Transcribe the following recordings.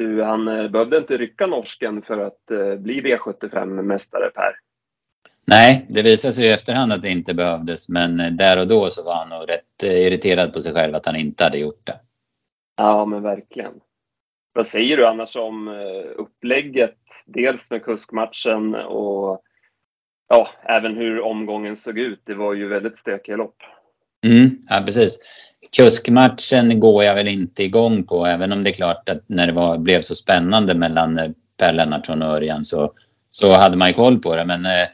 Du, han eh, behövde inte rycka norsken för att eh, bli V75-mästare, Per. Nej, det visade sig i efterhand att det inte behövdes, men eh, där och då så var han nog rätt irriterad på sig själv att han inte hade gjort det. Ja, men verkligen. Vad säger du annars om upplägget? Dels med kuskmatchen och ja, även hur omgången såg ut. Det var ju väldigt stökiga lopp. Mm, ja, precis. Kuskmatchen går jag väl inte igång på, även om det är klart att när det var, blev så spännande mellan eh, Per Lennartsson och Örjan så, så hade man ju koll på det. Men eh,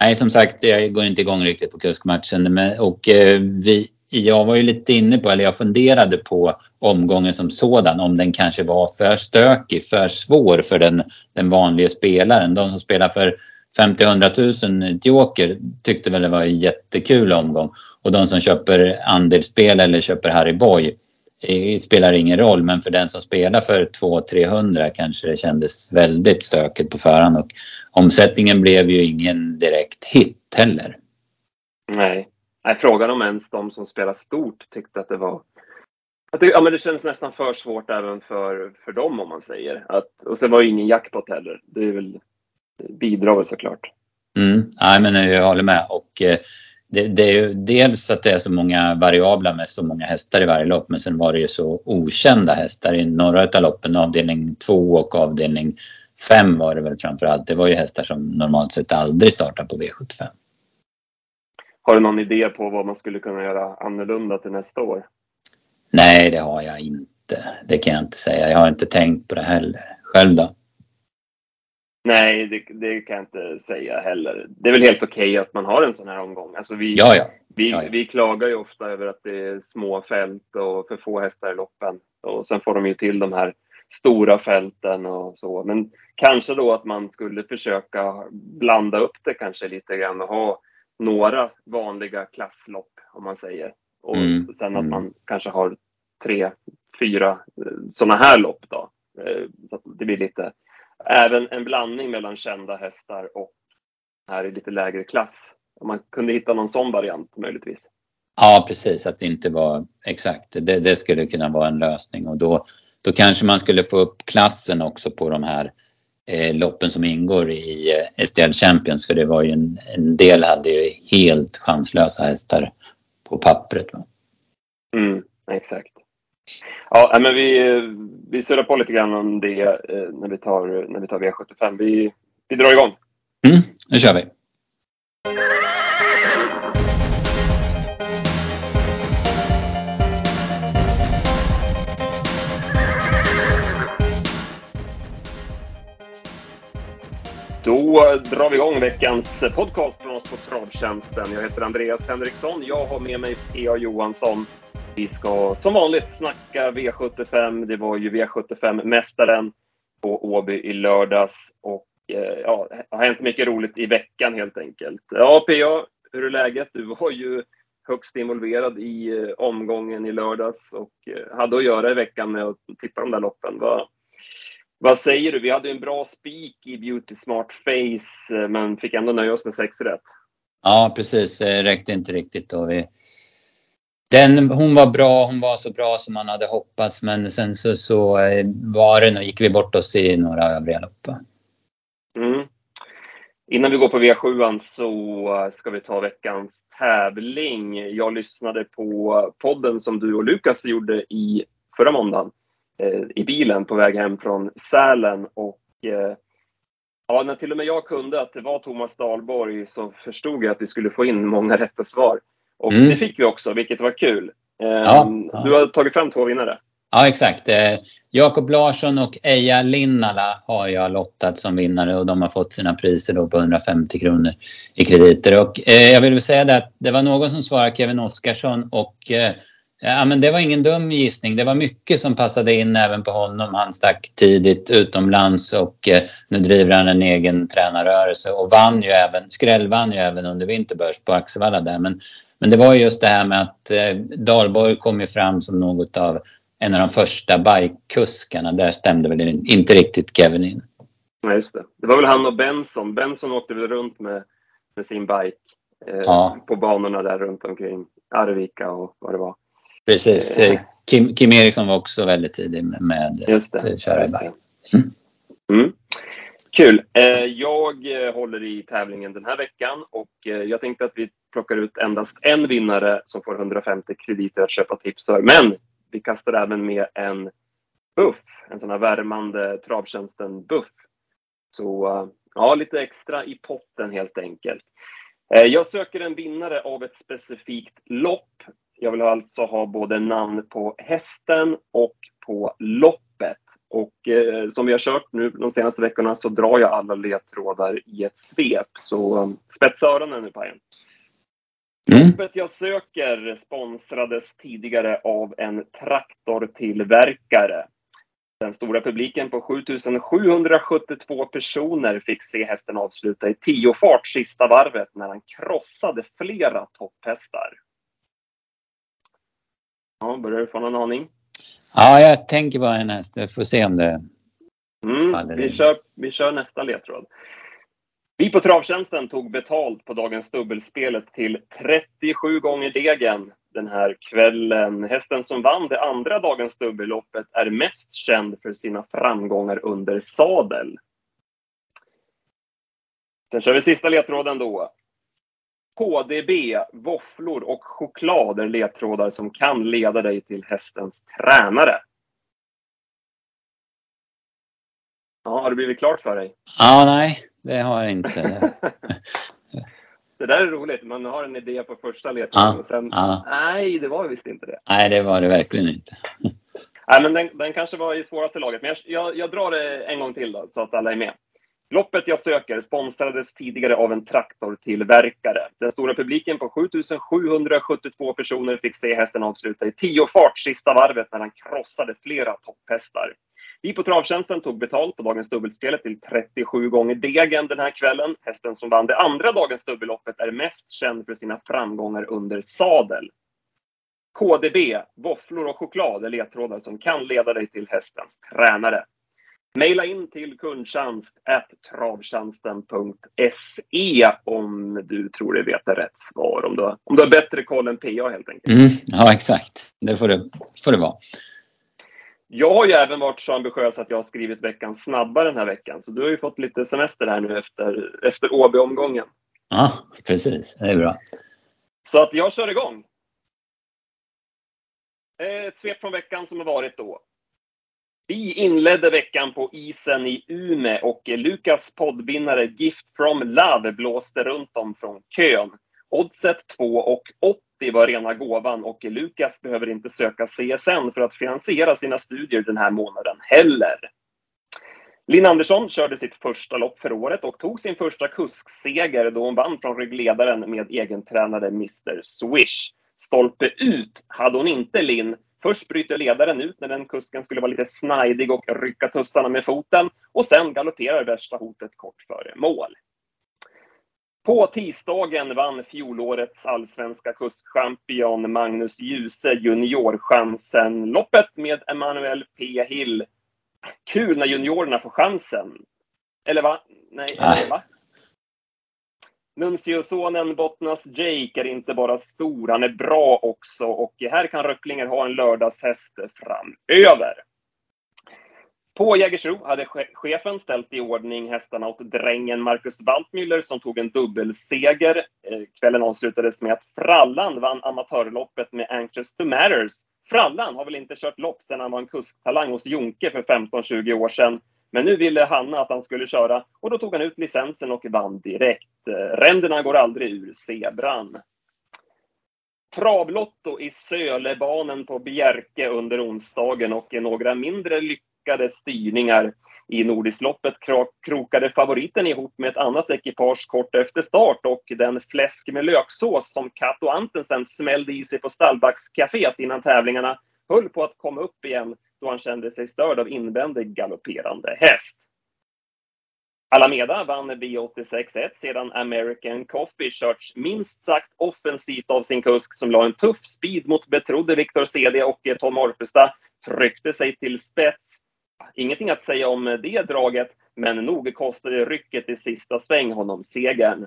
nej, som sagt, jag går inte igång riktigt på kuskmatchen. Men, och eh, vi, jag var ju lite inne på, eller jag funderade på omgången som sådan, om den kanske var för stökig, för svår för den, den vanliga spelaren. De som spelar för 50-100 000 Joker tyckte väl det var en jättekul omgång. Och de som köper andelsspel eller köper Harry Boy eh, spelar ingen roll. Men för den som spelar för 200-300 kanske det kändes väldigt stökigt på förhand. Och omsättningen blev ju ingen direkt hit heller. Nej. Nej, frågan om ens de som spelar stort tyckte att det var att det, ja, men det känns nästan för svårt även för, för dem om man säger. Att, och sen var det ingen jackpot heller. Det är väl bidrar väl såklart. Mm, nej, men jag håller med. Och, eh, det, det, är ju dels att det är så många variabler med så många hästar i varje lopp men sen var det ju så okända hästar i några av loppen, avdelning 2 och avdelning 5 var det väl framför allt. Det var ju hästar som normalt sett aldrig startar på V75. Har du någon idé på vad man skulle kunna göra annorlunda till nästa år? Nej, det har jag inte. Det kan jag inte säga. Jag har inte tänkt på det heller. Själv då? Nej, det, det, kan jag inte säga heller. Det är väl helt okej okay att man har en sån här omgång. Alltså vi, ja, ja. Vi, ja, vi klagar ju ofta över att det är små fält och för få hästar i loppen. Och sen får de ju till de här stora fälten och så. Men kanske då att man skulle försöka blanda upp det kanske lite grann och ha några vanliga klasslopp om man säger. Och mm. sen att mm. man kanske har tre, fyra eh, sådana här lopp då. Eh, så att det blir lite även en blandning mellan kända hästar och här i lite lägre klass. Om man kunde hitta någon sån variant möjligtvis. Ja, precis. Att det inte var exakt. Det, det skulle kunna vara en lösning och då, då kanske man skulle få upp klassen också på de här eh, loppen som ingår i eh, STL Champions. För det var ju en, en del hade ju helt chanslösa hästar på pappret. Va? Mm, exakt. Ja, men vi, vi surrar på lite grann om det eh, när vi tar, när vi tar V75. Vi, vi drar igång. Mm, nu kör vi. Då drar vi igång veckans podcast från oss på Travtjänsten. Jag heter Andreas Henriksson. Jag har med mig P.A. Johansson vi ska som vanligt snacka V75. Det var ju V75-mästaren på Åby i lördags och eh, ja, det har hänt mycket roligt i veckan helt enkelt. Ja, PA, hur är läget? Du var ju högst involverad i eh, omgången i lördags och eh, hade att göra i veckan med att tippa de där loppen. Vad, vad säger du? Vi hade en bra spik i Beauty Smart Face men fick ändå nöja oss med sex rätt. Ja, precis. Det räckte inte riktigt då. Vi den, hon var bra, hon var så bra som man hade hoppats men sen så, så eh, var det, gick vi bort oss i några övriga lopp. Mm. Innan vi går på V7 så eh, ska vi ta veckans tävling. Jag lyssnade på podden som du och Lukas gjorde i förra måndagen eh, i bilen på väg hem från Sälen och eh, ja, när till och med jag kunde att det var Thomas Dahlborg så förstod jag att vi skulle få in många rätta svar. Och mm. det fick vi också, vilket var kul. Ja, ehm, ja. Du har tagit fram två vinnare. Ja, exakt. Eh, Jakob Larsson och Eija Linnala har jag lottat som vinnare och de har fått sina priser då på 150 kronor i krediter. Och, eh, jag vill säga det att det var någon som svarade Kevin Oskarsson och eh, Ja, men det var ingen dum gissning. Det var mycket som passade in även på honom. Han stack tidigt utomlands och nu driver han en egen tränarrörelse och vann ju även, skrällvann ju även under Vinterbörs på Axevalla där. Men men det var just det här med att eh, Dahlborg kom ju fram som något av en av de första bikekuskarna. Där stämde väl inte riktigt Kevin in. Nej, just det. Det var väl han och Benson. Benson åkte väl runt med, med sin bike eh, ja. på banorna där runt omkring Arvika och vad det var. Precis. Eh. Kim, Kim Eriksson var också väldigt tidig med, med att köra i bike. Mm. Mm. Kul! Eh, jag eh, håller i tävlingen den här veckan och eh, jag tänkte att vi plockar ut endast en vinnare som får 150 krediter att köpa tips för. Men vi kastar även med en buff, en sån här värmande travtjänsten-buff. Så ja, lite extra i potten helt enkelt. Jag söker en vinnare av ett specifikt lopp. Jag vill alltså ha både namn på hästen och på loppet. Och eh, som vi har kört nu de senaste veckorna så drar jag alla ledtrådar i ett svep. Så spetsa öronen nu Pajen. Mm. Loppet jag söker sponsrades tidigare av en traktortillverkare. Den stora publiken på 7772 personer fick se hästen avsluta i tio fart sista varvet när han krossade flera topphästar. Ja, börjar du få någon aning? Ja, jag tänker bara en häst. Vi får se om det mm, faller vi, kör, vi kör nästa ledtråd. Vi på Travtjänsten tog betalt på dagens dubbelspelet till 37 gånger degen den här kvällen. Hästen som vann det andra dagens dubbelloppet är mest känd för sina framgångar under sadel. Sen kör vi sista ledtråden då. KDB, våfflor och choklad är ledtrådar som kan leda dig till hästens tränare. Ja, har det blivit klart för dig? Ja, nej, det har jag inte. det där är roligt. Man har en idé på första ledtråden ja, och sen, ja. nej, det var visst inte det. Nej, det var det verkligen inte. nej, men den, den kanske var i svåraste laget. Men jag, jag, jag drar det en gång till då, så att alla är med. Loppet jag söker sponsrades tidigare av en traktortillverkare. Den stora publiken på 7772 personer fick se hästen avsluta i tio fart sista varvet när han krossade flera topphästar. Vi på Travtjänsten tog betalt på dagens dubbelspel till 37 gånger degen den här kvällen. Hästen som vann det andra dagens dubbelloppet är mest känd för sina framgångar under sadel. KDB, våfflor och choklad är ledtrådar som kan leda dig till hästens tränare. Maila in till kundtjänst travtjänsten.se om du tror dig veta rätt svar. Om du, har, om du har bättre koll än PA helt enkelt. Mm, ja, exakt. Det får det, får det vara. Jag har ju även varit så ambitiös att jag har skrivit veckan snabbare den här veckan. Så du har ju fått lite semester här nu efter, efter OB-omgången. Ja, precis. Det är bra. Så att jag kör igång. Ett svep från veckan som har varit då. Vi inledde veckan på isen i Ume och Lukas poddvinnare Gift from Love blåste runt om från kön. Oddset 2,80 var rena gåvan och Lukas behöver inte söka CSN för att finansiera sina studier den här månaden heller. Linn Andersson körde sitt första lopp för året och tog sin första kuskseger då hon vann från ryggledaren med egentränade Mr Swish. Stolpe ut hade hon inte Linn, Först bryter ledaren ut när den kusken skulle vara lite snajdig och rycka tussarna med foten och sen galopperar värsta hotet kort före mål. På tisdagen vann fjolårets allsvenska kuskchampion Magnus Djuse juniorchansen loppet med Emanuel P Hill. Kul när juniorerna får chansen. Eller va? Nej, eller va? Nuncio-sonen Bottnas Jake är inte bara stor, han är bra också och här kan Röcklinger ha en lördagshäst framöver. På Jägersro hade chefen ställt i ordning hästarna åt drängen Marcus Waltmüller som tog en dubbelseger. Eh, kvällen avslutades med att Frallan vann amatörloppet med Anxious to Matters. Frallan har väl inte kört lopp sedan han var en kusktalang hos Jonke för 15-20 år sedan. Men nu ville Hanna att han skulle köra och då tog han ut licensen och vann direkt. Ränderna går aldrig ur zebran. Travlotto i Sölebanen på Bjerke under onsdagen och några mindre lyckade styrningar. I Nordisloppet krokade favoriten ihop med ett annat ekipage kort efter start och den fläsk med löksås som Kato Antensen smällde i sig på Stallbackscaféet innan tävlingarna höll på att komma upp igen då han kände sig störd av invändig galopperande häst. Alameda vann B86.1 sedan American Coffee körts minst sagt offensivt av sin kusk som la en tuff speed mot betrodde Victor CD och Tom Orpestad tryckte sig till spets. Ingenting att säga om det draget, men nog kostade rycket i sista sväng honom segern.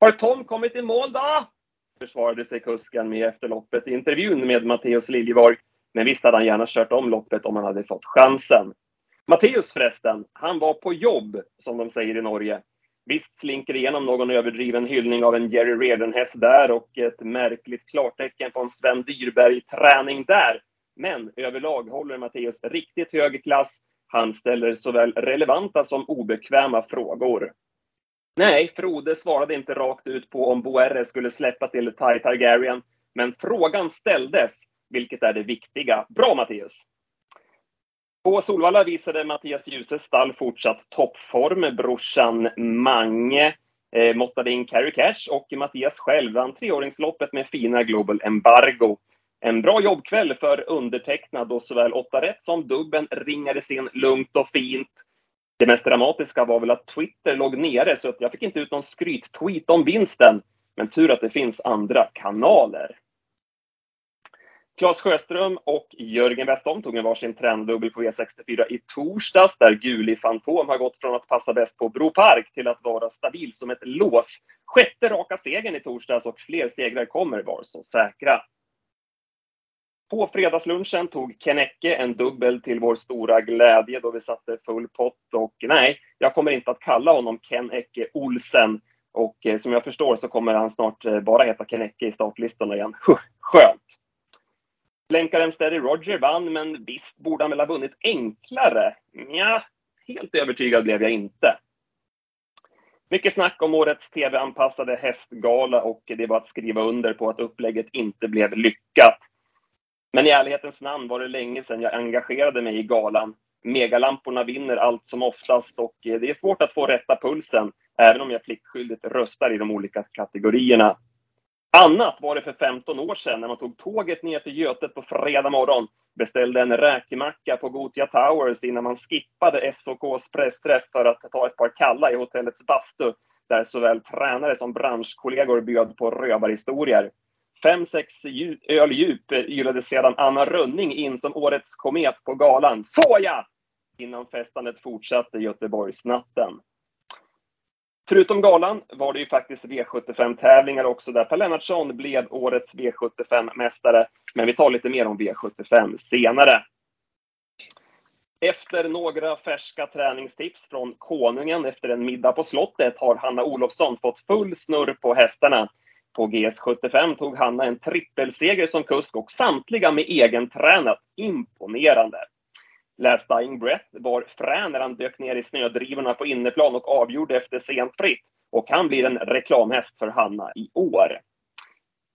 Har Tom kommit i mål då? försvarade sig kusken med efter loppet i intervjun med Matteus Liljeborg. Men visst hade han gärna kört om loppet om han hade fått chansen. Matteus förresten, han var på jobb, som de säger i Norge. Visst slinker igenom någon överdriven hyllning av en Jerry Reardon-häst där och ett märkligt klartecken på en Sven Dyrberg-träning där. Men överlag håller Matteus riktigt hög klass. Han ställer såväl relevanta som obekväma frågor. Nej, Frode svarade inte rakt ut på om Boerre skulle släppa till Ty Targaryen, men frågan ställdes, vilket är det viktiga. Bra Matteus! På Solvalla visade Mattias Djuse stall fortsatt toppform. Brorsan Mange eh, måttade in Carry Cash och Mattias själv vann treåringsloppet med fina Global Embargo. En bra jobbkväll för undertecknad och såväl 8 rätt som dubben ringades in lugnt och fint. Det mest dramatiska var väl att Twitter låg nere så att jag fick inte ut någon skryt-tweet om vinsten. Men tur att det finns andra kanaler. Claes Sjöström och Jörgen Westholm tog en varsin trenddubbel på V64 i torsdags där Guli Fantom har gått från att passa bäst på Bro Park till att vara stabil som ett lås. Sjätte raka segern i torsdags och fler segrar kommer, var så säkra. På fredagslunchen tog Kennecke en dubbel till vår stora glädje då vi satte full pott och nej, jag kommer inte att kalla honom Ken Ecke Olsen. Och eh, som jag förstår så kommer han snart eh, bara heta Kennecke i startlistorna igen. Skönt! Länkaren Steady Roger vann, men visst borde han väl ha vunnit enklare? Ja, helt övertygad blev jag inte. Mycket snack om årets tv-anpassade hästgala och det var att skriva under på att upplägget inte blev lyckat. Men i ärlighetens namn var det länge sedan jag engagerade mig i galan. Megalamporna vinner allt som oftast och det är svårt att få rätta pulsen, även om jag pliktskyldigt röstar i de olika kategorierna. Annat var det för 15 år sedan när man tog tåget ner till Götet på fredag morgon, beställde en räkmacka på Gotia Towers innan man skippade SOKs pressträff för att ta ett par kalla i hotellets bastu, där såväl tränare som branschkollegor bjöd på rövarhistorier. Fem, sex öl djup ylade sedan Anna Rönning in som årets komet på galan. Såja! Innan festandet fortsatte Göteborgsnatten. Förutom galan var det ju faktiskt V75-tävlingar också där Per Lennartsson blev årets V75-mästare. Men vi tar lite mer om V75 senare. Efter några färska träningstips från konungen efter en middag på slottet har Hanna Olofsson fått full snurr på hästarna. På GS75 tog Hanna en trippelseger som kusk och samtliga med egen tränat. Imponerande! Last Dying Breath var frän när han dök ner i snödrivorna på innerplan och avgjorde efter sent fritt. Och han blir en reklamhäst för Hanna i år.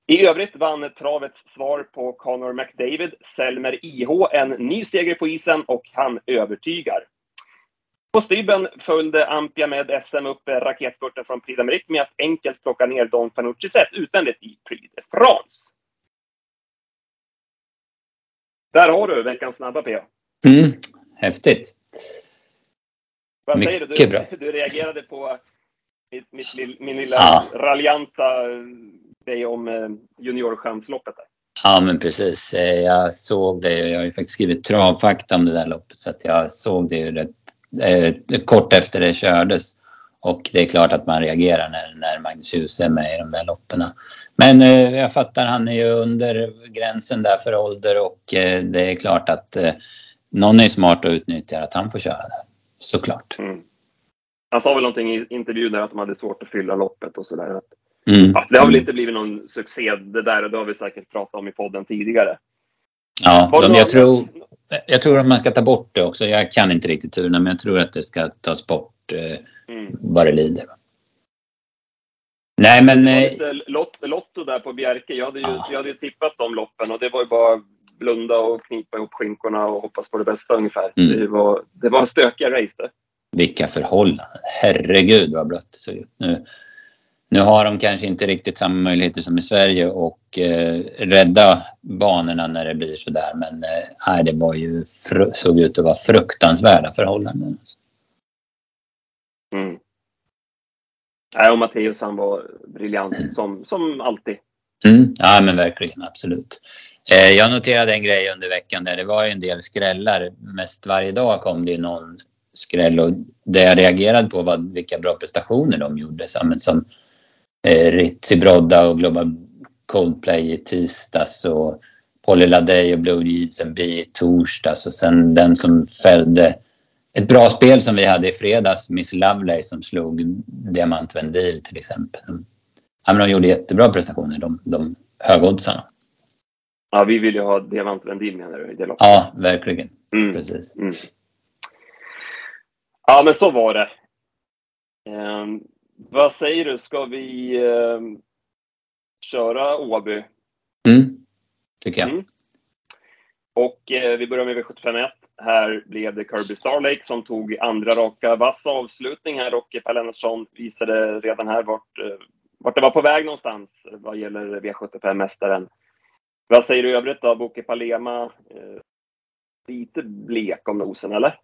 I övrigt vann travets svar på Conor McDavid, Selmer IH, en ny seger på isen och han övertygar. På stybben följde Ampia med SM upp raketspurten från Prix d'Amérique med att enkelt plocka ner Don Fanucci set utvändigt i Prix de France. Där har du veckans snabba PA. Mm, häftigt. Vad säger Mycket du? bra. Du reagerade på mitt, mitt, min lilla Ja. raljanta grej om eh, juniorchansloppet. Ja, men precis. Eh, Jag såg det. Jag har ju faktiskt skrivit travfakta om det där loppet så att jag såg det ju rätt eh, kort efter det kördes. Och det är klart att man reagerar när, när Magnus Djuse är med i de där loppen. Men eh, jag fattar, han är ju under gränsen där för ålder och eh, det är klart att eh, någon är smart och utnyttjar att han får köra där. Såklart. Mm. Han sa väl någonting i intervjun där att de hade svårt att fylla loppet och sådär. Mm. Ja, det har väl inte blivit någon succé det där och det har vi säkert pratat om i podden tidigare. Ja, de, jag, tror, jag tror att man ska ta bort det också. Jag kan inte riktigt turerna, men jag tror att det ska tas bort eh, Mm. vad det lider. Nej, men... Eh, Lotto där på Bjerke. Jag hade, ju, Ja. jag hade ju tippat de loppen och det var ju bara blunda och knipa ihop skinkorna och hoppas på det bästa ungefär. Mm. Det, var, det var stökiga race det. vilka förhållanden. Herregud vad blött det såg ut. Nu, nu har de kanske inte riktigt samma möjligheter som i Sverige och eh, rädda banorna när det blir sådär. Men eh, det var ju såg ut att vara fruktansvärda förhållanden. Alltså. Mm. Nej, och Matteus han var briljant som, som alltid. Mm, ja, men verkligen, absolut. Eh, jag noterade en grej under veckan där det var en del skrällar. Mest varje dag kom det ju någon skräll och det jag reagerade på var vilka bra prestationer de gjorde. Men som eh, Ritzi Brodda och Global Coldplay i tisdags och Polly Ladej och Blue Jeans and Bee i torsdags och sen den som fällde ett bra spel som vi hade i fredags, Miss Lovely som slog Diamant Vendil till exempel. Ja, men de gjorde jättebra prestationer, de, de högoddsarna. Ja, vi vill ju ha Diamant Vendil menar du? I det ja, verkligen. Mm. Precis. Mm. Ja, men så var det. Um, vad säger du, ska vi um, köra Åby? Mm, tycker jag. Mm. Och eh, vi börjar med V751. Här blev det Kirby Starlake som tog andra raka vass avslutning här och Per Lennartsson visade redan här vart, eh, vart det var på väg någonstans vad gäller V75-mästaren. Vad säger du i övrigt då? Boke Palema, eh, lite blek om nosen, eller?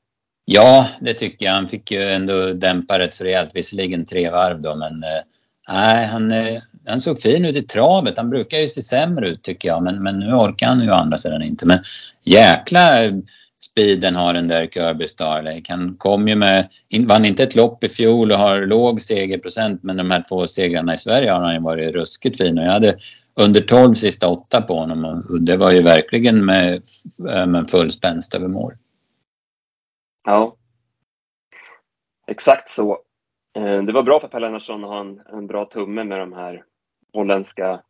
Ja, det tycker jag. Han fick ju ändå dämpa rätt så rejält. Visserligen tre varv då, men eh, nej, han, eh, han såg fin ut i travet. Han brukar ju se sämre ut tycker jag, men, men nu orkar han ju å andra sidan inte. Men jäkla speeden har den där Kirby Starlake. Han kom ju med, vann inte ett lopp i fjol och har låg segerprocent men de här två segrarna i Sverige har han ju varit ruskigt fin och jag hade under 12 sista åtta på honom och det var ju verkligen med, med full spänst över mål. Ja. Exakt så. Eh, det var bra för Per Lennartsson att ha en, en bra tumme med de här holländska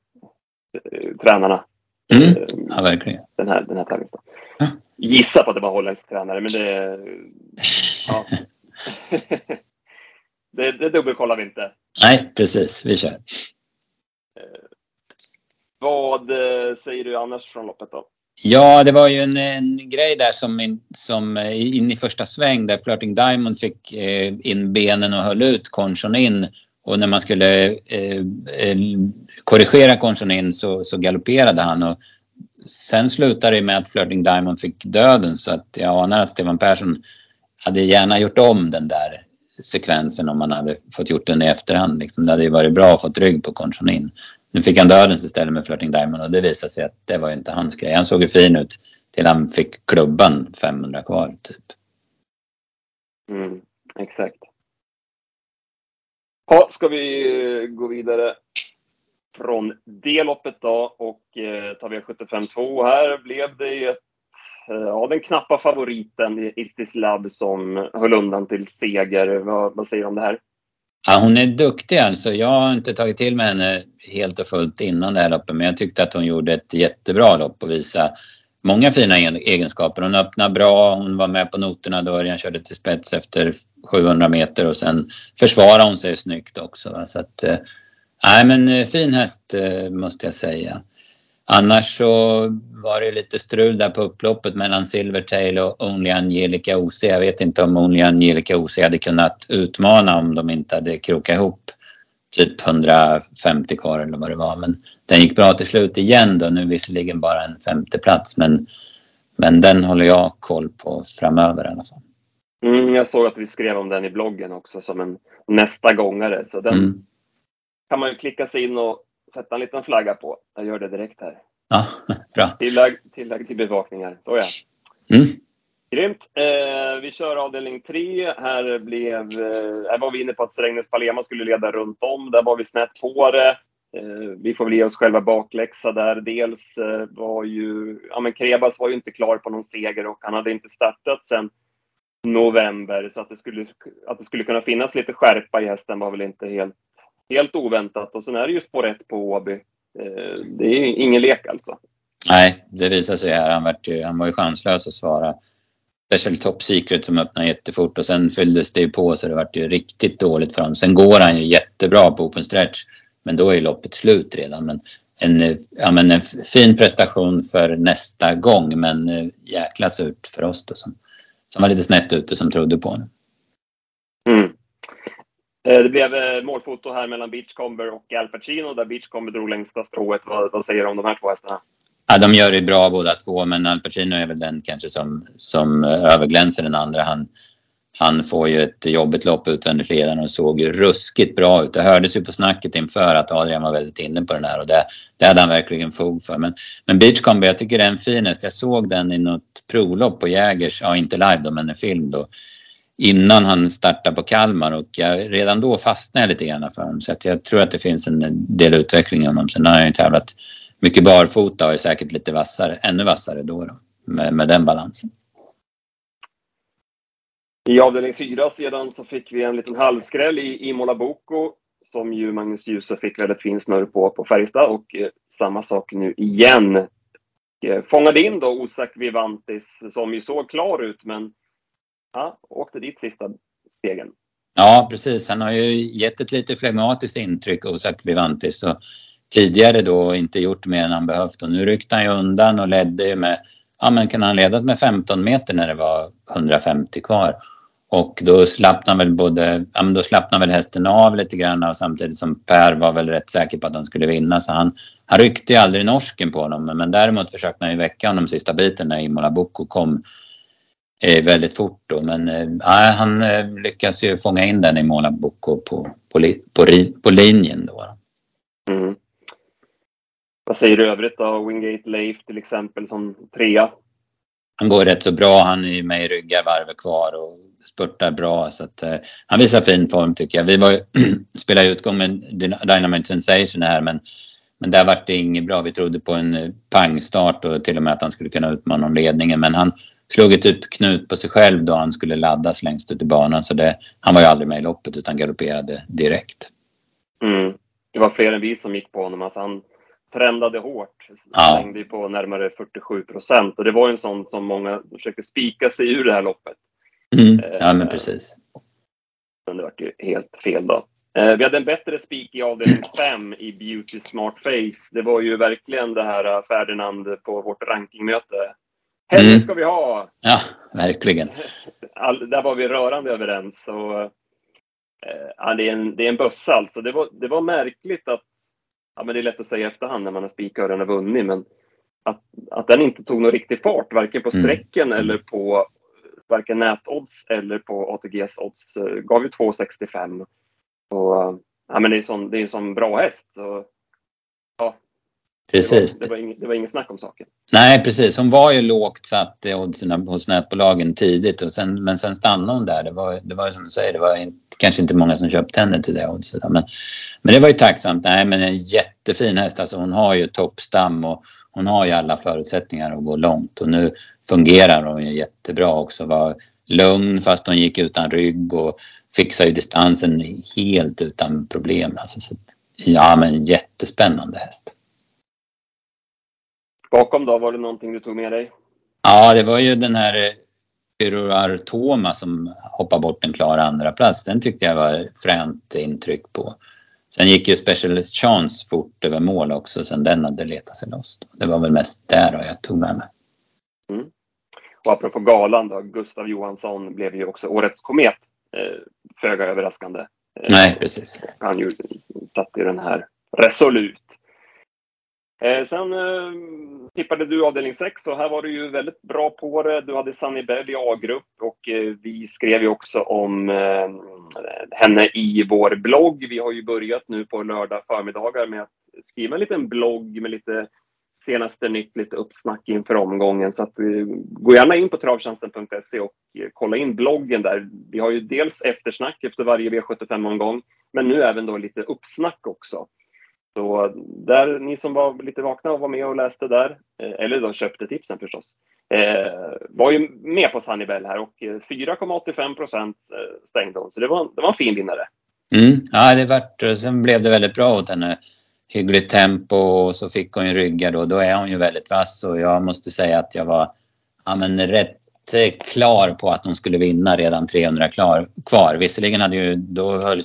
eh, tränarna. Mm. Eh, ja, verkligen. Den här, den här tävlingsdagen. Ja. Gissa på att det var holländsk tränare, men det... Ja. det, det dubbelkollar vi inte. Nej, precis. Vi kör. Vad eh, säger du annars från loppet då? Ja, det var ju en, en grej där som, in, som eh, in i första sväng där Flirting Diamond fick eh, in benen och höll ut Conchon in. Och när man skulle eh, eh, korrigera Conchon in så, så galopperade han. Och sen slutade det med att Flirting Diamond fick döden så att jag anar att Stefan Persson hade gärna gjort om den där sekvensen om man hade fått gjort den i efterhand. Liksom. Det hade ju varit bra att få rygg på Conchon in. Nu fick han dödens istället med Flirting Diamond och det visade sig att det var inte hans grej. Han såg ju fin ut till han fick klubban 500 kvar typ. Mm, exakt. Ha, ska vi eh, gå vidare från det loppet då och eh, ta V75 2. här blev det ett, eh, ja, den knappa favoriten Istis Lab som höll undan till seger. Vad, vad säger du om det här? Ja, hon är duktig alltså. Jag har inte tagit till mig henne helt och fullt innan det här loppet men jag tyckte att hon gjorde ett jättebra lopp och visade många fina egenskaper. Hon öppnade bra, hon var med på noterna då Örjan körde till spets efter 700 meter och sen försvarade hon sig snyggt också. Så att, eh, nej men eh, fin häst eh, måste jag säga. Annars så var det lite strul där på upploppet mellan Silvertail och Only Angelica OC. Jag vet inte om Only Angelica OC hade kunnat utmana om de inte hade krokat ihop typ 150 kvar eller vad det var. Men den gick bra till slut igen då. Nu visserligen bara en femte plats men, men den håller jag koll på framöver i alla fall. Mm, jag såg att vi skrev om den i bloggen också som en nästa gångare. Så den mm. kan man ju klicka sig in och sätta en liten flagga på. Jag gör det direkt här. Ja, bra. Tillägg, tillägg till bevakningar. Så ja. Mm. Grymt. Eh, vi kör avdelning tre. Här, blev, eh, här var vi inne på att Strängnäs Palema skulle leda runt om. Där var vi snett på det. Eh, vi får väl ge oss själva bakläxa där. Dels eh, var ju... Ja, men Krebas var ju inte klar på någon seger och han hade inte startat sen november. Så att det skulle, att det skulle kunna finnas lite skärpa i hästen var väl inte helt helt oväntat. Och sen är det ju spår 1 på Åby. Eh, det är ingen lek alltså. Nej, det visar sig här. Han, var, han var ju chanslös att svara. Special Top Secret som öppnade jättefort och sen fylldes det ju på så det vart ju riktigt dåligt för honom. Sen går han ju jättebra på open stretch. Men då är loppet slut redan. Men en, ja, men en fin prestation för nästa gång men eh, jäkla surt för oss då som, som var lite snett ute som trodde på honom. Eh, det blev eh, målfoto här mellan Beachcomber och Al Pacino där Beachcomber drog längsta strået. Vad, vad säger du om de här två hästarna? Ja, de gör det bra båda två, men Al Pacino är väl den kanske som, som eh, överglänser den andra. Han, han får ju ett jobbigt lopp utvändigt ledaren och såg ju ruskigt bra ut. Det hördes ju på snacket inför att Adrian var väldigt inne på den här och det, det hade han verkligen fog för. Men, men Beachcomber, jag tycker det är en fin häst. Jag såg den i något provlopp på Jägers, ja inte live då men en film då innan han startade på Kalmar och jag, redan då fastnade jag lite grann för honom. Så att jag tror att det finns en del utveckling i honom. Sen har han ju tävlat mycket barfota och är säkert lite vassare, ännu vassare då, då med, med den balansen. I avdelning fyra sedan så fick vi en liten halvskräll i Imola Boko som ju Magnus Djuse fick väldigt fin snurr på på Färjestad och eh, samma sak nu igen. Eh, fångade in då Osak Vivantis som ju såg klar ut men ja, åkte dit sista stegen. Ja, precis. Han har ju gett ett lite flegmatiskt intryck, Osak Vivantis. Och tidigare då inte gjort mer än han behövt och nu ryckte han ju undan och ledde ju med, ja men kan han ledat med 15 meter när det var 150 kvar. Och då slappnade väl både, ja men då slappnade väl hästen av lite grann och samtidigt som Per var väl rätt säker på att han skulle vinna så han, han ryckte ju aldrig norsken på honom men däremot försökte han ju väcka honom sista biten när Imola Boko kom väldigt fort då men eh, han eh, lyckas ju fånga in den i Imola Bocco på, på, på, på linjen då. Mm. Vad säger du övrigt då? Wingate Leif till exempel som trea. Han går rätt så bra. Han är med i ryggar varvet kvar och spurtar bra. Så att, eh, han visar fin form tycker jag. Vi var, spelade utgång med Dynamite Sensation här men, men där vart det inget bra. Vi trodde på en eh, pangstart och till och med att han skulle kunna utmana om ledningen. Men han slog ett typ knut på sig själv då han skulle laddas längst ut i banan. Så det, han var ju aldrig med i loppet utan galopperade direkt. Mm. Det var fler än vi som gick på honom. Alltså han trendade hårt. Ja. Hängde på närmare 47 procent. Och det var en sån som många försökte spika sig ur det här loppet. Mm. Ja, men precis. Men det var ju helt fel då. Eh, vi hade en bättre spik i avdelning 5 i Beauty Smart Face. Det var ju verkligen det här eh, Ferdinand på vårt rankingmöte. Henne mm. ska vi ha! Ja, verkligen. All, där var vi rörande överens. Och, eh, ja, det, är en, det är en bössa alltså. Det var, det var märkligt att ja, men det är lätt att säga i efterhand när man har spikat och har vunnit, men att, att den inte tog någon riktig fart, varken på sträcken mm. eller på varken nätodds eller på ATGs odds. Eh, gav ju 2,65. Och, ja, men det är, sån, det är en sån bra häst. Så, Precis. Det var, det, var inget, det var inget snack om saken. Nej, precis. Hon var ju lågt satt i oddsen hos nätbolagen tidigt, och sen, men sen stannade hon där. Det var, det var som du säger, det var inte, kanske inte många som köpte henne till det oddset. Men, men det var ju tacksamt. Nej, men en jättefin häst. Alltså, hon har ju toppstam och hon har ju alla förutsättningar att gå långt. Och nu fungerar hon ju jättebra också. Var lugn fast hon gick utan rygg och fixade ju distansen helt utan problem. Alltså, så, ja, men jättespännande häst. Bakom då, var det någonting du tog med dig? Ja, det var ju den här Pyroar Toma som hoppade bort en klar andra plats. Den tyckte jag var fränt intryck på. Sen gick ju Special Chance fort över mål också sen den hade letat sig loss. Det var väl mest där jag tog med mig. Mm. Och apropå galan då, Gustav Johansson blev ju också årets komet. Eh, föga överraskande. Eh, Nej, precis. Han ju satte ju den här resolut. Eh, sen eh, tippade du avdelning 6 och här var du ju väldigt bra på det. Du hade Sunny Bell i A-grupp och eh, vi skrev ju också om eh, henne i vår blogg. Vi har ju börjat nu på lördag förmiddagar med att skriva en liten blogg med lite senaste nytt, lite uppsnack inför omgången. Så att, eh, gå gärna in på travtjänsten.se och eh, kolla in bloggen där. Vi har ju dels eftersnack efter varje V75-omgång, men nu även då lite uppsnack också. Så där, ni som var lite vakna och var med och läste där, eh, eller då köpte tipsen förstås, eh, var ju med på Sunnybell här och eh, 4,85 procent stängde hon. Så det var, det var en fin vinnare. Mm. Ja, det vart, sen blev det väldigt bra åt henne. Hyggligt tempo och så fick hon ju ryggar då. Då är hon ju väldigt vass och jag måste säga att jag var ja, men rätt klar på att de skulle vinna redan 300 klar, kvar. Visserligen hade ju, då höll,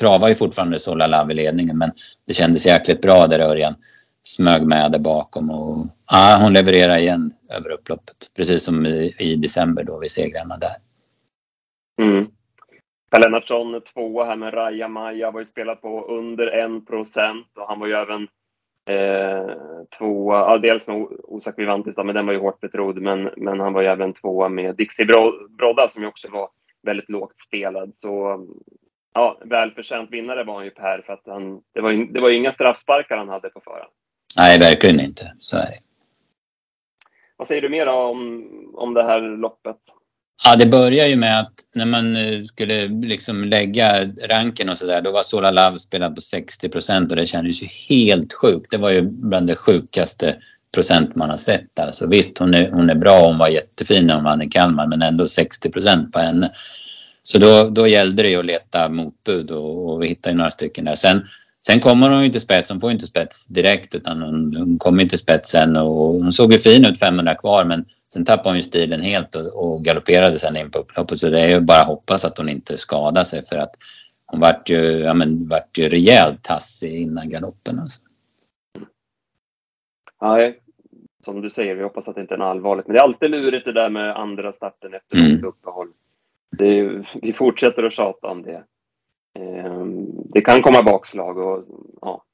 travade ju fortfarande Solala i ledningen men det kändes jäkligt bra där Örjan smög med där bakom och ja, hon levererar igen över upploppet. Precis som i, i december då vid segrarna där. Mm. Per Lennartsson tvåa här med Raja Maja var ju spelat på under en procent och han var ju även Eh, tvåa, ja, dels med Osak Vivantis, men den var ju hårt betrodd, men, men han var ju även tvåa med Dixie Brodda som ju också var väldigt lågt spelad. Så ja, välförtjänt vinnare var han ju Per, för att han, det, var ju, det var ju inga straffsparkar han hade på förhand. Nej, verkligen inte. Så är det. Vad säger du mer om, om det här loppet? Ja, det börjar ju med att när man eh, skulle liksom lägga ranken och sådär, då var Sola Love spelad på 60 procent och det kändes ju helt sjukt. Det var ju bland det sjukaste procent man har sett. Alltså visst, hon är, hon är bra, hon var jättefin när hon vann i Kalmar, men ändå 60 procent på henne. Så då, då gällde det ju att leta motbud och, och vi hittade ju några stycken där. Sen, sen kommer hon ju till spets, hon får ju inte spets direkt utan hon, hon kommer ju till spets sen och hon såg ju fin ut 500 kvar men sen tappade hon ju stilen helt och, och galopperade sen in på upploppet så det är ju bara att hoppas att hon inte skadar sig för att hon vart ju, ja men vart ju rejält tassig innan galoppen alltså. Nej, som du säger, vi hoppas att det inte är något allvarligt. Men det är alltid lurigt det där med andra starten efter mm. uppehåll. Är, vi fortsätter att tjata om det. Ehm, det kan komma bakslag och ja,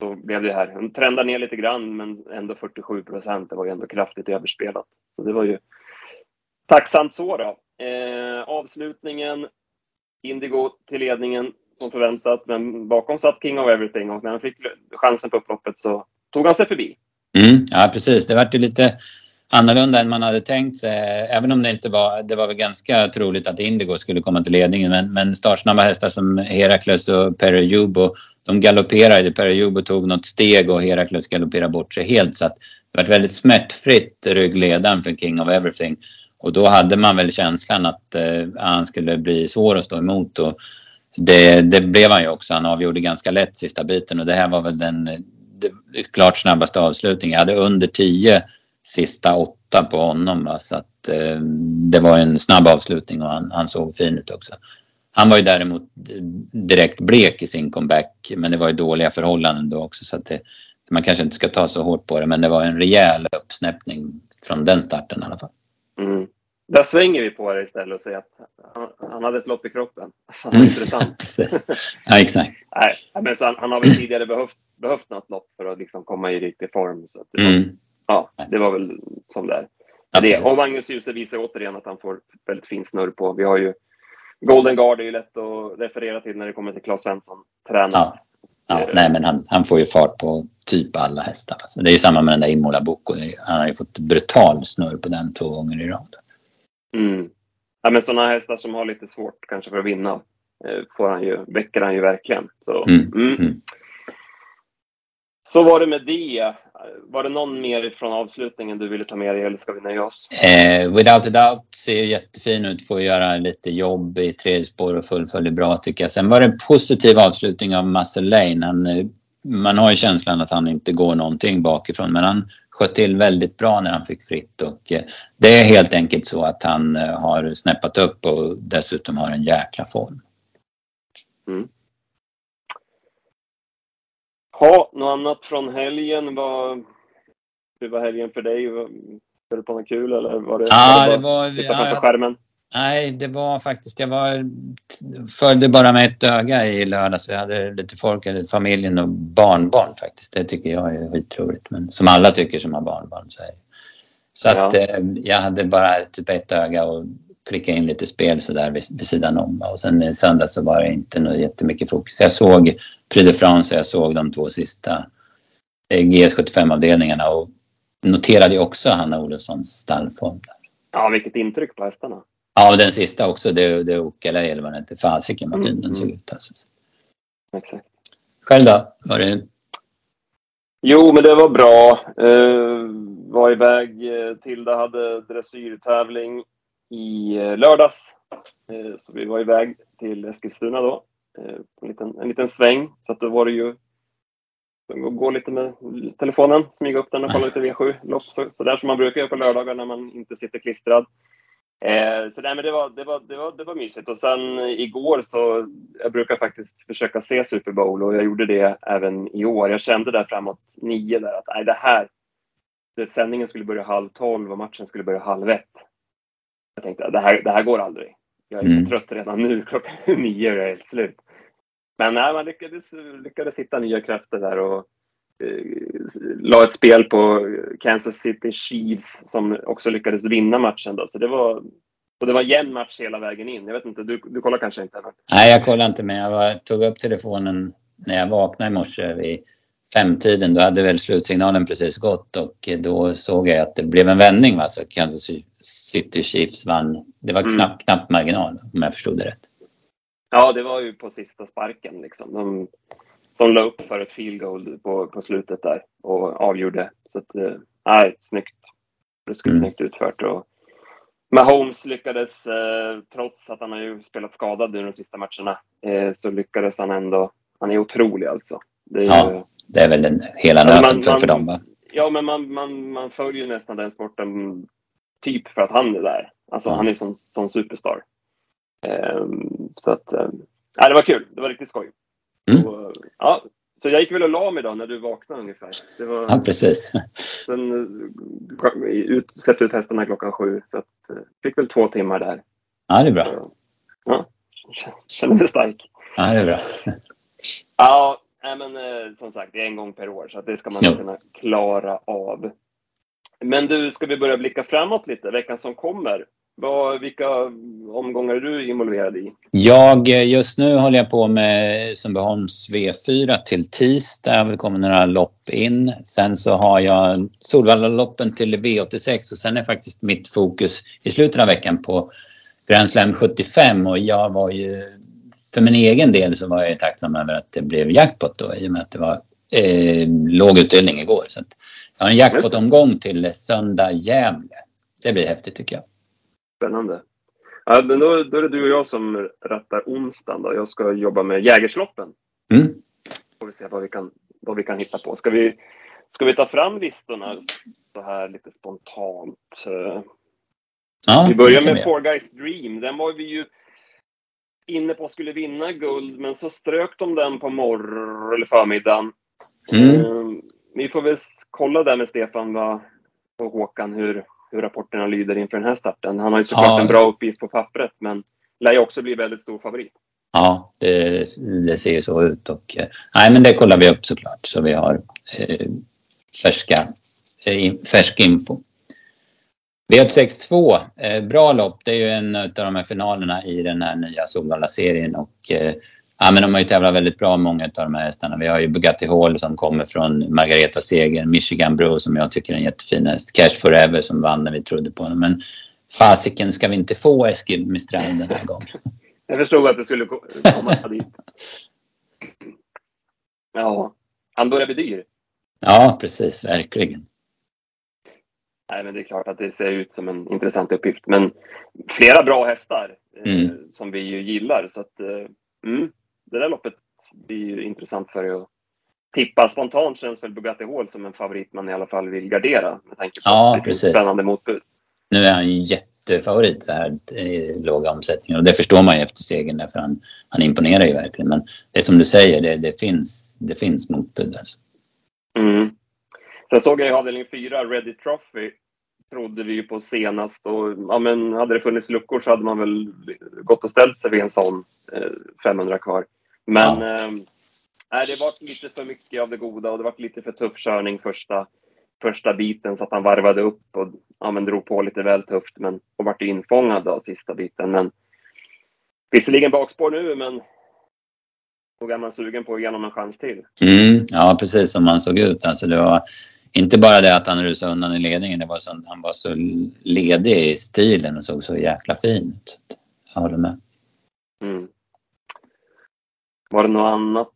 så blev det här. Hon trendade ner lite grann men ändå 47 procent. Det var ju ändå kraftigt överspelat. Så det var ju tacksamt så då. Eh, avslutningen, Indigo till ledningen som förväntat, men bakom satt King of Everything och när han fick chansen på upploppet så tog han sig förbi. Mm, ja, precis. Det vart ju lite annorlunda än man hade tänkt sig. Även om det inte var, det var väl ganska troligt att Indigo skulle komma till ledningen. Men, men startsnabba hästar som Herakles och Perijubo, de galopperade. Perijubo tog något steg och Herakles galopperade bort sig helt. Så att det var väldigt smärtfritt ryggledaren för King of Everything. Och då hade man väl känslan att eh, han skulle bli svår att stå emot. Och det, det blev han ju också. Han avgjorde ganska lätt sista biten och det här var väl den det, klart snabbaste avslutningen. Jag hade under 10 sista åtta på honom. Va? Så att, eh, det var en snabb avslutning och han, han, såg fin ut också. Han var ju däremot direkt blek i sin comeback men det var ju dåliga förhållanden då också så att det, man kanske inte ska ta så hårt på det men det var en rejäl uppsnäppning från den starten i alla fall. Mm. Där svänger vi på det istället och säger att han, han hade ett lopp i kroppen. Mm. intressant. ja, exakt. Nej, men så han, han, har väl tidigare behövt, behövt något lopp för att liksom komma i riktig form. Så det, mm. Ja, det var väl som det är. Ja, det. Och Magnus Djuse visar återigen att han får väldigt fin snurr på. Vi har ju Golden Guard, är ju lätt att referera till när det kommer till Claes Svensson, tränare. Ja. Ja, eh, nej, men han, han får ju fart på typ alla hästar. Alltså, det är ju samma med den där Imola Boko. Han har ju fått brutal snurr på den två gånger i rad. Mm. Ja, men sådana hästar som har lite svårt kanske för att vinna eh, får han ju, väcker han ju verkligen. Så, mm. Mm. Så var det med det. Var det någon mer från avslutningen du ville ta med dig eller ska vi nöja oss? Eh, without a doubt ser jättefin ut. Får göra lite jobb i tredje spår och fullföljer bra tycker jag. Sen var det en positiv avslutning av Muscle. Han, eh, man har ju känslan att han inte går någonting bakifrån men han sköt till väldigt bra när han fick fritt och eh, det är helt enkelt så att han eh, har snäppat upp och dessutom har en jäkla form. Mm. Ha, något annat från helgen? Vad, hur var helgen för dig? Var du på något kul eller var det, ja, det var, titta ja, på skärmen? Nej, det var faktiskt, jag var, följde bara med ett öga i lördags. Jag hade lite folk, familjen och barnbarn faktiskt. Det tycker jag är skitroligt. Men som alla tycker som har barnbarn så är det. Så ja. att eh, jag hade bara typ ett öga och klicka in lite spel sådär vid, vid sidan om. Och sen i söndag så var det inte något jättemycket fokus. Jag såg Prix de France och jag såg de två sista eh, GS75-avdelningarna och noterade också Hanna Olofssons stallform. Där. Ja, vilket intryck på hästarna. Ja, den sista också. Det, det Okala eller vad den hette. Fasiken vad fin mm. den såg ut. Alltså. Exakt. Själv då? Var det... Jo, men det var bra. Uh, var iväg. Uh, Tilda hade dressyrtävling i eh, lördags. Eh, så vi var iväg till Eskilstuna då. Eh, en, liten, en liten sväng. Så att då var det ju gå lite med telefonen, smyga upp den och kolla lite V7-lopp. Så, så där som man brukar göra på lördagar när man inte sitter klistrad. Eh, så nej, men det, var, det, var, det, var, det var mysigt. Och sen igår så, jag brukar faktiskt försöka se Super Bowl och jag gjorde det även i år. Jag kände där framåt nio där att nej, det här, det, sändningen skulle börja halv tolv och matchen skulle börja halv ett. Jag tänkte det här, det här går aldrig. Jag är mm. trött redan nu, klockan nio och jag är helt slut. Men nej, man lyckades, lyckades hitta nya krafter där och Eh, la ett spel på Kansas City Chiefs som också lyckades vinna matchen. Då. Så det var, och det var jämn match hela vägen in. Jag vet inte, du, du kollar kanske inte? Eller? Nej, jag kollar inte men jag var, tog upp telefonen när jag vaknade i morse vid femtiden, då hade väl slutsignalen precis gått och då såg jag att det blev en vändning. Va? Så Kansas City Chiefs vann. Det var knapp, mm. knapp marginal om jag förstod det rätt. Ja, det var ju på sista sparken. Liksom. De, de la upp för ett field goal på, på slutet där och avgjorde. Så att, eh, nej, snyggt. Ruskigt mm. snyggt utfört. Och Mahomes lyckades, eh, trots att han har ju spelat skadad nu de sista matcherna, eh, så lyckades han ändå. Han är otrolig alltså. Det är, ja, det är väl den hela nöten för, för dem va? Ja, men man, man, man följer nästan den sporten typ för att han är där. Alltså mm. han är som, som superstar. Um, så att, um, det var kul. Det var riktigt skoj. Mm. Och, ja, så jag gick väl och la mig då när du vaknade ungefär. Det var, ja, precis. Sen eh, ut, släppte ut hästarna klockan sju. Så att, eh, fick väl två timmar där. Ja, det är bra. Så, ja, känner mig stark. Ja, det är bra. Ja, men eh, som sagt, det är en gång per år så det ska man ja. kunna klara av. Men du, ska vi börja blicka framåt lite, veckan som kommer? Vad, vilka omgångar är du involverad i? Jag, just nu håller jag på med Sundbyholms V4 till tisdag. Det kommer några lopp in. Sen så har jag Solvalla-loppen till V86 och sen är faktiskt mitt fokus i slutet av veckan på Grand Slam 75 och jag var ju för min egen del så var jag tacksam över att det blev jackpot då i och med att det var eh, låg utdelning igår. Så jag har en jackpot-omgång till söndag Gävle. Det blir häftigt tycker jag. Spännande. Ja, men då, då är det du och jag som rattar onsdagen. Då. Jag ska jobba med Jägersloppen. Mm. Får vi se vad vi kan, vad vi kan hitta på. Ska vi, ska vi ta fram listorna så här lite spontant? Ja, vi börjar med Four Guys Dream. Den var vi ju inne på skulle vinna guld, men så strök de den på morgon eller förmiddagen. Mm. Ehm, vi får väl kolla där med Stefan och Håkan hur, hur rapporterna lyder inför den här starten. Han har ju såklart ja. en bra uppgift på pappret, men lär ju också bli väldigt stor favorit. Ja, det, det ser ju så ut. Och, eh, nej, men det kollar vi upp såklart, så vi har eh, färska, eh, färsk info. V862, eh, bra lopp. Det är ju en av de här finalerna i den här nya Solvalla-serien. Och, eh, ja, men de har ju tävlat väldigt bra, många av de här hästarna. Vi har ju Bugatti Hall som kommer från Margareta Seger, Michigan Bro som jag tycker är en jättefin häst, Cash Forever som vann när vi trodde på honom. Men fasiken ska vi inte få Eskil Mistral den här gången. Jag förstod att det skulle komma dit. Ja, han börjar bli dyr. Ja, precis, verkligen. Nej, men det är klart att det ser ut som en intressant uppgift. Men flera bra hästar eh, mm. som vi ju gillar. Så att, eh, mm, det där loppet blir ju intressant för att tippa. Spontant känns väl Bugatti Hall som en favorit man i alla fall vill gardera med tanke på ja, att det precis. spännande motbud. Nu är han ju jättefavorit så här i låga omsättningar och det förstår man ju efter segern därför han, han imponerar ju verkligen. Men det är som du säger, det, det finns, det finns motbud alltså. Mm. Sen såg jag i avdelning 4, Ready Trophy, trodde vi ju på senast. Och, ja, men hade det funnits luckor så hade man väl gått och ställt sig vid en sån eh, 500 kvar. Men ja. eh, det var lite för mycket av det goda och det var lite för tuff körning första, första biten så att han varvade upp och ja, men drog på lite väl tufft men, och vart infångad av sista biten. Men visserligen bakspår nu men nog är man sugen på att ge honom en chans till. Mm, ja, precis som han såg ut. Alltså det var inte bara det att han rusade undan i ledningen, det var så, han var så ledig i stilen och såg så jäkla fin ut. Jag håller med. Mm. Var det något annat?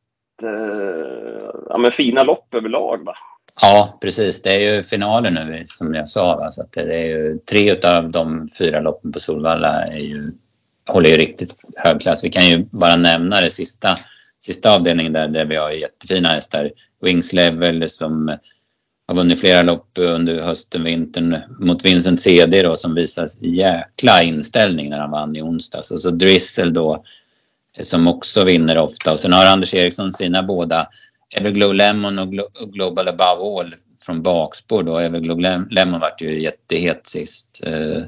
Eh, ja, men fina lopp överlag va? Ja, precis. Det är ju finalen nu som jag sa. Va? Så det är ju, tre av de fyra loppen på Solvalla är ju, håller ju riktigt hög klass. Vi kan ju bara nämna det sista, sista avdelningen där, där vi har jättefina hästar. Wings Level som har vunnit flera lopp under hösten, vintern mot Vincent CD då som visar jäkla inställning när han vann i onsdags. Och så Drizzle då som också vinner ofta. Och sen har Anders Eriksson sina båda Everglow Lemon och, Glo och Global Above All från bakspår då. Everglow Lemon vart ju jättehet sist eh,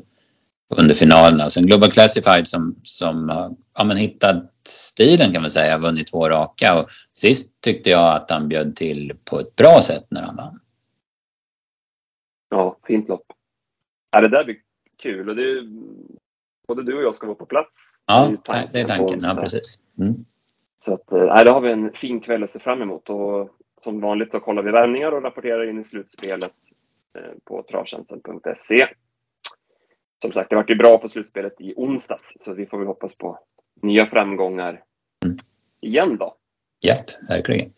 under finalerna. Sen Global Classified som, som har ja, men hittat stilen kan man säga, vunnit två raka. Och sist tyckte jag att han bjöd till på ett bra sätt när han vann. Ja, fint lopp. Ja, det där blir kul och det är, både du och jag ska vara på plats. Ja, det är, tanken. Ja, precis. Mm. Så att, eh, nej, då har vi en fin kväll att se fram emot och som vanligt så kollar vi värvningar och rapporterar in i slutspelet eh, på travtjänsten.se. Som sagt, det vart ju bra på slutspelet i onsdags, så vi får väl hoppas på nya framgångar mm. igen då. Japp, verkligen.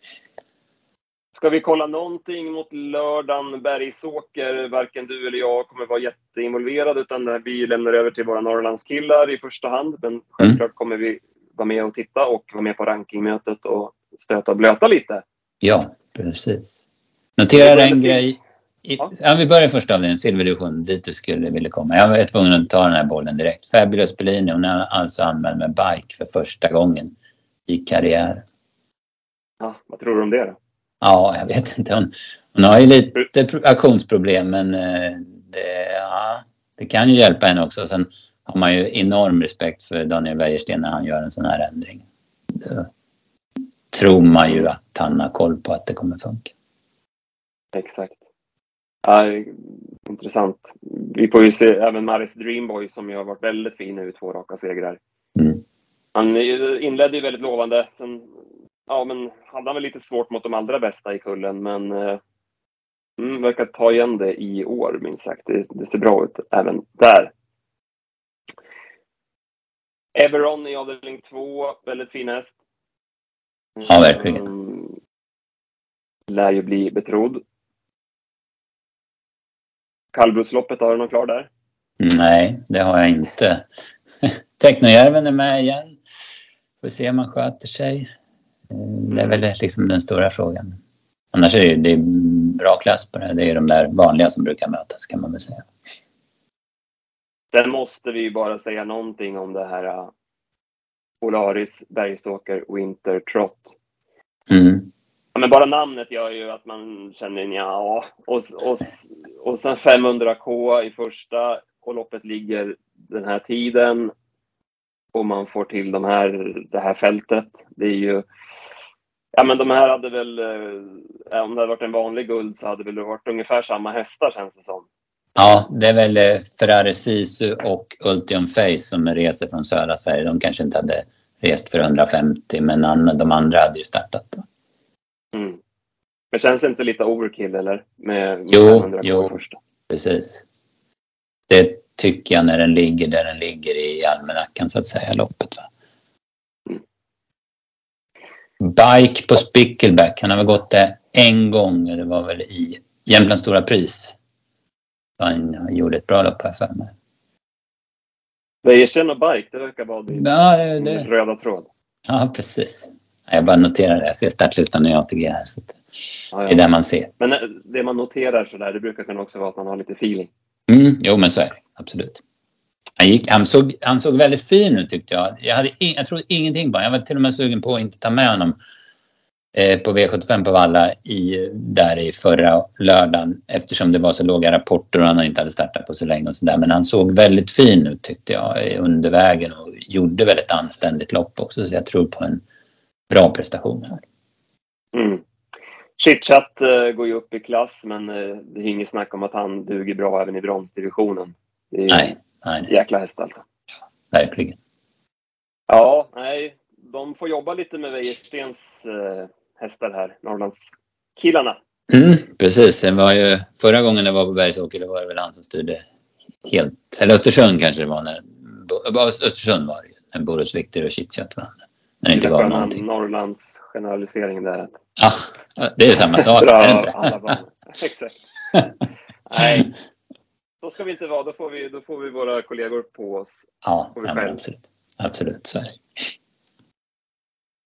Ska vi kolla någonting mot lördagen Bergsåker? Varken du eller jag kommer vara jätteinvolverade utan vi lämnar över till våra Norrlandskillar i första hand. Men självklart mm. kommer vi vara med och titta och vara med på rankingmötet och stöta och blöta lite. Ja, precis. Notera en grej. I, ja. vi börjar första avdelningen, silverdivision, dit du skulle vilja komma. Jag var tvungen att ta den här bollen direkt. Fabulous Bellini, hon är alltså anmäld med bike för första gången i karriären. Ja, vad tror du om det då? Ja, jag vet inte. Hon, hon har ju lite aktionsproblem men eh, det, ja, det kan ju hjälpa henne också. Sen har man ju enorm respekt för Daniel Wäjersten när han gör en sån här ändring. Då tror man ju att han har koll på att det kommer funka. Exakt. Ja, intressant. Vi får ju se även Maris Dreamboy som ju har varit väldigt fin nu i två raka segrar. Mm. Han inledde ju väldigt lovande. Sen ja, men hade han väl lite svårt mot de allra bästa i kullen, men eh, mm, verkar ta igen det i år minst sagt. Det, det ser bra ut även där. Everon i avdelning 2, väldigt fin häst. Ja, verkligen. Um, lär ju bli betrodd. Kallblodsloppet, har du någon klar där? Nej, det har jag inte. Technojärven är med igen. Får se om han sköter sig. Det är väl liksom den stora frågan. Annars är det, det är bra klass på det. Det är de där vanliga som brukar mötas kan man väl säga. Sen måste vi bara säga någonting om det här uh, Polaris Bergsåker Winter Trot. Mm. Ja, men bara namnet gör ju att man känner ja. Och, och, och sen 500K i första och loppet ligger den här tiden. Och man får till de här, det här fältet. Det är ju Ja, men de här hade väl, eh, om det hade varit en vanlig guld så hade det väl varit ungefär samma hästar känns det som. Ja, det är väl eh, Ferrari Sisu och Ultium Face som reser från södra Sverige. De kanske inte hade rest för 150 men de andra hade ju startat. Då. Men känns det inte lite overkill eller? Med, med jo, jo första? precis. Det tycker jag när den ligger där den ligger i almanackan så att säga, loppet. Va? Bike på Spickleback. Han har väl gått det en gång. Det var väl i Jämtlands Stora Pris. Han gjorde ett bra lopp här för mig. Wäjersten och Bike, det verkar vara din, ja, det, röda tråd. Ja, precis. Jag bara noterar det. Jag ser startlistan i ATG här. Så ja, ja. det är det man ser. Men eh, det man noterar sådär, det brukar kunna också vara att man har lite feeling. Mm, jo, men så är det. Absolut. Han, gick, han, såg, han såg väldigt fin ut tyckte jag. Jag, hade in, jag trodde ingenting på honom. Jag var till och med sugen på att inte ta med honom eh, på V75 på Valla i, där i förra lördagen eftersom det var så låga rapporter och han inte hade startat på så länge och sådär. Men han såg väldigt fin ut tyckte jag under vägen och gjorde väldigt anständigt lopp också så jag tror på en bra prestation här. Mm. Chitchat uh, går ju upp i klass men uh, det är inget snack om att han duger bra även i bronsdivisionen. Nej. Nej. Jäkla häst alltså. verkligen. Ja, nej. De får jobba lite med Wäjerstens eh, hästar här, Norrlandskillarna. Mm, precis. Det var ju, förra gången det var på Bergsåker det var det väl han som styrde helt... Eller Östersund kanske det var. När, Östersund var det ju. När Boris Victor och Chitchat vann. När det inte gav någonting. Norrlands generalisering där. Ja, det är samma sak. är det inte? Exakt. Nej, så ska vi inte vara. Då får vi, då får vi våra kollegor på oss. Ja, ja absolut. Absolut, så är det.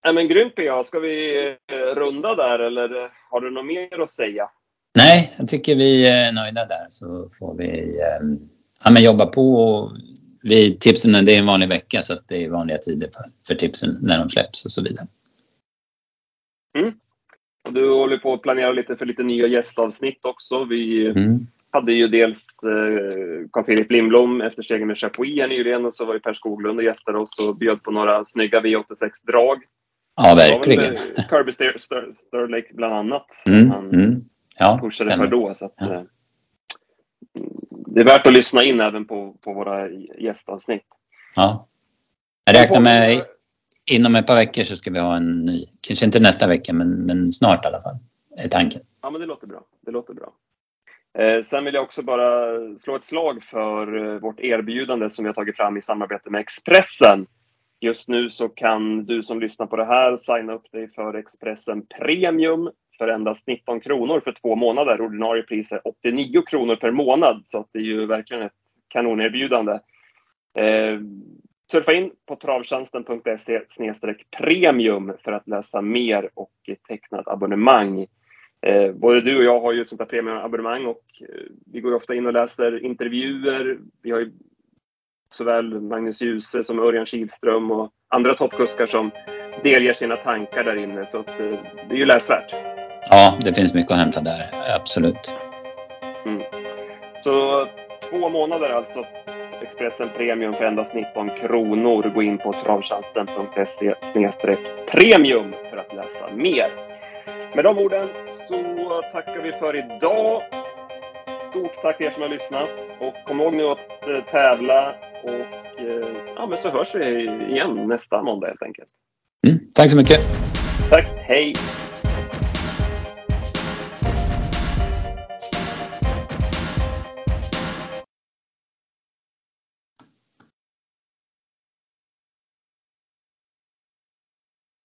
Nej, men grymt PA. Ska vi eh, runda där eller har du något mer att säga? Nej, jag tycker vi är nöjda där så får vi eh, ja, men jobba på. Vi, tipsen, det är en vanlig vecka så att det är vanliga tider för tipsen när de släpps och så vidare. Mm. Och du håller på att planera lite för lite nya gästavsnitt också. Vi mm hade ju dels eh, Carl-Philip Lindblom efter stegen med Chapuis här nyligen och så var ju Per Skoglund och gästade oss och bjöd på några snygga V86-drag. Ja, verkligen. Det var Kirby Sterlake bland annat. Mm, han mm. Ja, pushade stämmer. för då. Så att, ja. Det är värt att lyssna in även på, på våra gästavsnitt. Ja. Jag räknar med inom ett par veckor så ska vi ha en ny, kanske inte nästa vecka men, men snart i alla fall, är tanken. Ja, men det låter bra. Det låter bra. Eh, sen vill jag också bara slå ett slag för eh, vårt erbjudande som vi har tagit fram i samarbete med Expressen. Just nu så kan du som lyssnar på det här signa upp dig för Expressen Premium för endast 19 kronor för två månader. Ordinarie pris är 89 kronor per månad, så det är ju verkligen ett kanonerbjudande. Eh, surfa in på travtjänsten.se premium för att läsa mer och teckna ett abonnemang. Eh, både du och jag har ju ett sånt här premiumabonnemang och eh, vi går ofta in och läser intervjuer. Vi har ju såväl Magnus Djuse som Örjan Kihlström och andra toppkuskar som delger sina tankar där inne. Så att, eh, det är ju läsvärt. Ja, det finns mycket att hämta där. Absolut. Mm. Så två månader alltså. Expressen Premium för endast 19 kronor. Gå in på travtjänsten.se premium för att läsa mer. Med de orden så tackar vi för idag. Stort tack till er som har lyssnat och kom ihåg nu att eh, tävla och eh, ja, men så hörs vi igen nästa måndag helt enkelt. Mm, tack så mycket. Tack, hej!